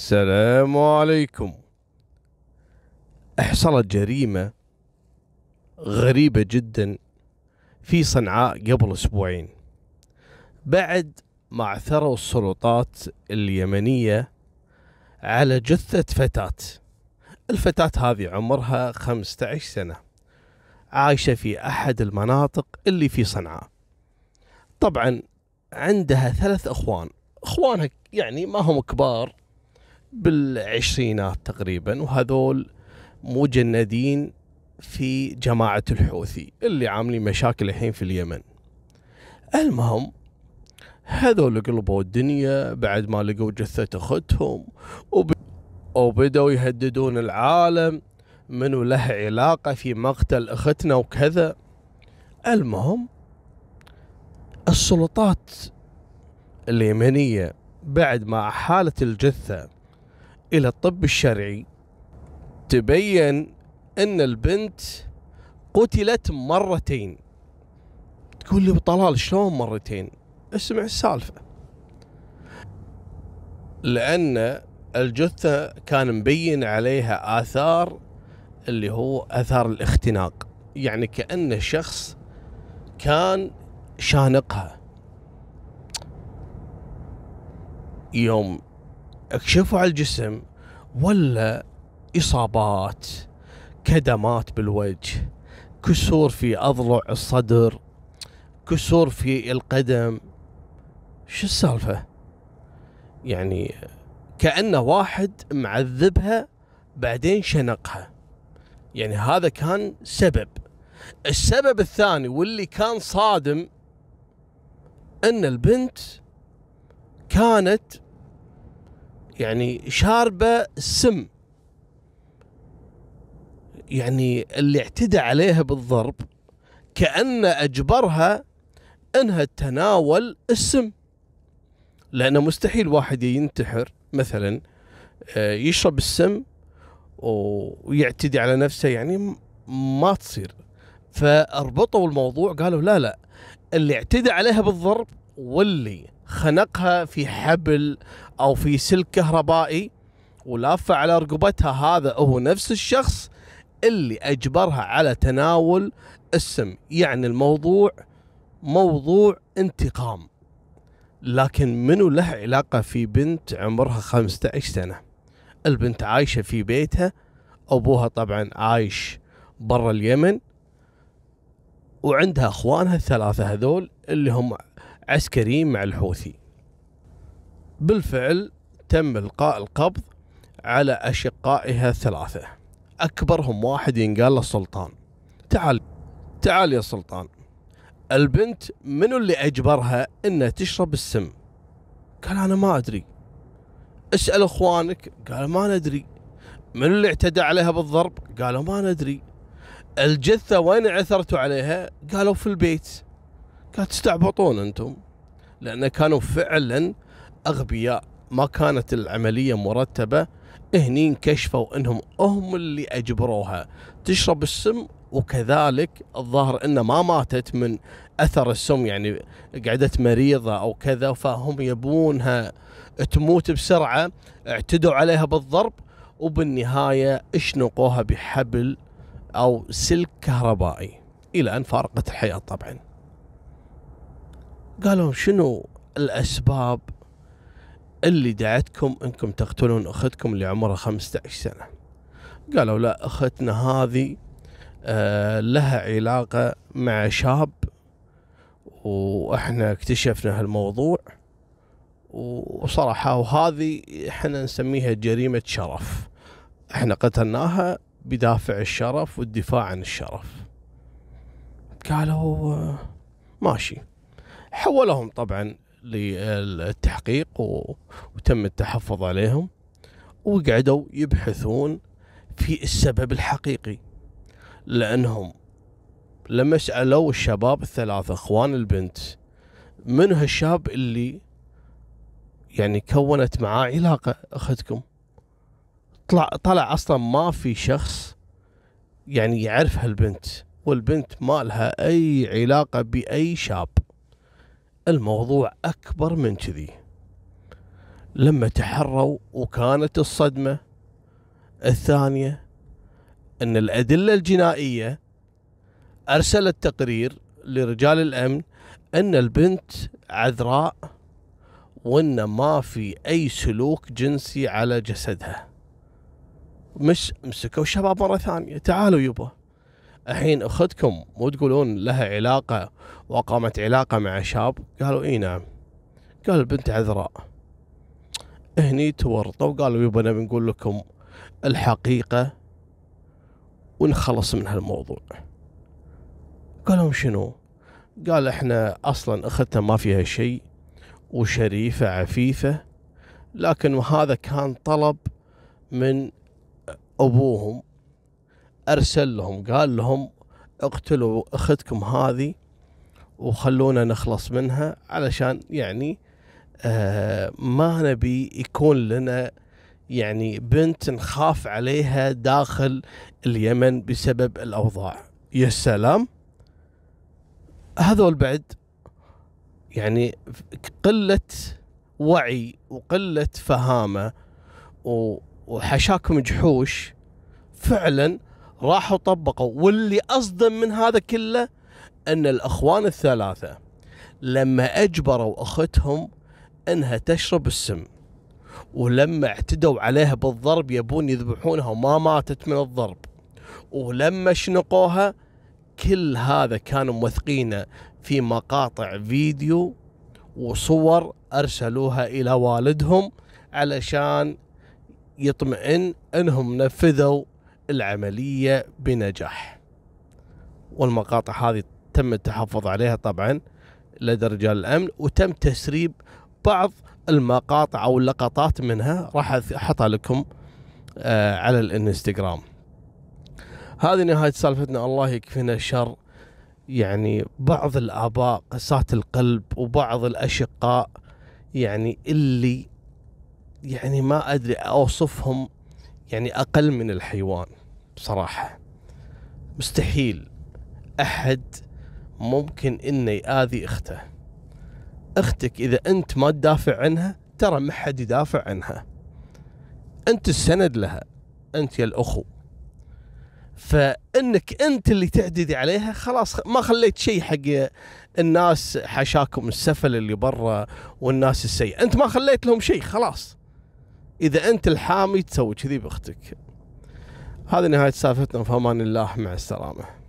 السلام عليكم. حصلت جريمة غريبة جدا في صنعاء قبل أسبوعين. بعد ما عثروا السلطات اليمنية على جثة فتاة. الفتاة هذه عمرها 15 سنة. عايشة في أحد المناطق اللي في صنعاء. طبعا عندها ثلاث أخوان. أخوانها يعني ما هم كبار. بالعشرينات تقريبا وهذول مجندين في جماعة الحوثي اللي عاملين مشاكل الحين في اليمن. المهم هذول قلبوا الدنيا بعد ما لقوا جثة أختهم وب... وبدأوا يهددون العالم منو له علاقة في مقتل أختنا وكذا. المهم السلطات اليمنية بعد ما حالت الجثة إلى الطب الشرعي. تبين أن البنت قتلت مرتين. تقول لي بطلال شلون مرتين؟ اسمع السالفة. لأن الجثة كان مبين عليها آثار اللي هو آثار الاختناق. يعني كأن الشخص كان شانقها. يوم اكشفوا على الجسم ولا إصابات كدمات بالوجه كسور في أضلع الصدر كسور في القدم. شو السالفة؟ يعني كأنه واحد معذبها بعدين شنقها. يعني هذا كان سبب. السبب الثاني واللي كان صادم إن البنت كانت يعني شاربة سم. يعني اللي اعتدى عليها بالضرب كأنه أجبرها أنها تناول السم. لأنه مستحيل واحد ينتحر مثلا آه، يشرب السم ويعتدي على نفسه يعني ما تصير. فاربطوا الموضوع قالوا لا لا اللي اعتدى عليها بالضرب واللي خنقها في حبل أو في سلك كهربائي ولافه على رقبتها هذا هو نفس الشخص اللي أجبرها على تناول السم يعني الموضوع موضوع انتقام. لكن منو له علاقة في بنت عمرها 15 سنة؟ البنت عايشة في بيتها أبوها طبعا عايش برا اليمن وعندها أخوانها الثلاثة هذول اللي هم عسكريين مع الحوثي. بالفعل تم إلقاء القبض على أشقائها الثلاثة. أكبرهم واحد ينقال له سلطان. تعال تعال يا سلطان. البنت منو اللي أجبرها إنها تشرب السم؟ قال أنا ما أدري. اسأل إخوانك. قال ما ندري. من اللي اعتدى عليها بالضرب؟ قالوا ما ندري. الجثة وين عثرتوا عليها؟ قالوا في البيت. قال تستعبطون أنتم. لأن كانوا فعلا أغبياء ما كانت العملية مرتبة هني انكشفوا إنهم هم اللي أجبروها. تشرب السم وكذلك الظاهر انه ما ماتت من أثر السم يعني قعدت مريضة أو كذا فهم يبونها تموت بسرعة اعتدوا عليها بالضرب. وبالنهاية اشنقوها بحبل أو سلك كهربائي. إلى أن فارقت الحياة طبعا. قالوا شنو الأسباب اللي دعتكم انكم تقتلون اختكم اللي عمرها 15 سنة. قالوا لا اختنا هذه آه لها علاقة مع شاب وإحنا اكتشفنا هالموضوع وصراحة وهذه إحنا نسميها جريمة شرف. إحنا قتلناها بدافع الشرف والدفاع عن الشرف. قالوا آه، ماشي. حولهم طبعا للتحقيق وتم التحفظ عليهم وقعدوا يبحثون في السبب الحقيقي لأنهم لما سألوا الشباب الثلاثة إخوان البنت من هالشاب اللي يعني كونت معاه علاقة أختكم؟ طلع طلع أصلا ما في شخص يعني يعرف هالبنت والبنت ما لها أي علاقة بأي شاب. الموضوع أكبر من كذي. لما تحروا وكانت الصدمة الثانية أن الأدلة الجنائية أرسلت تقرير لرجال الأمن أن البنت عذراء وأن ما في أي سلوك جنسي على جسدها. مش مسكوا الشباب مرة ثانية. تعالوا يبا. الحين اختكم مو تقولون لها علاقة وقامت علاقة مع شاب؟ قالوا إي نعم. قال البنت عذراء. هني تورطوا وقالوا يبا نبي نقول لكم الحقيقة ونخلص من هالموضوع. قالوا شنو؟ قال إحنا أصلا اختنا ما فيها شيء وشريفة عفيفة لكن هذا كان طلب من أبوهم أرسل لهم قال لهم اقتلوا أختكم هذه وخلونا نخلص منها علشان يعني آه ما نبي يكون لنا يعني بنت نخاف عليها داخل اليمن بسبب الأوضاع. يا سلام! هذول بعد يعني قلة وعي وقلة فهامة وحشاكم جحوش فعلا راحوا طبقوا. واللي أصدم من هذا كله أن الأخوان الثلاثة لما أجبروا أختهم إنها تشرب السم ولما اعتدوا عليها بالضرب يبون يذبحونها وما ماتت من الضرب. ولما شنقوها كل هذا كانوا موثقينه في مقاطع فيديو وصور أرسلوها إلى والدهم علشان يطمئن إنهم نفذوا العملية بنجاح. والمقاطع هذه تم التحفظ عليها طبعا لدى رجال الأمن وتم تسريب بعض المقاطع أو اللقطات منها. راح أحطها لكم آه على الإنستغرام. هذه نهاية سالفتنا. الله يكفينا الشر. يعني بعض الآباء قساة القلب وبعض الأشقاء يعني اللي يعني ما أدري أوصفهم يعني أقل من الحيوان. بصراحة. مستحيل أحد ممكن إنه يآذي أخته. أختك إذا أنت ما تدافع عنها ترى ما حد يدافع عنها. أنت السند لها أنت يا الأخو. فإنك أنت اللي تعددي عليها خلاص ما خليت شيء حق الناس حشاكم السفل اللي برا والناس السيء أنت ما خليت لهم شيء خلاص. إذا أنت الحامي تسوي كذي بأختك. هذه نهاية سالفتنا في أمان الله مع السلامة.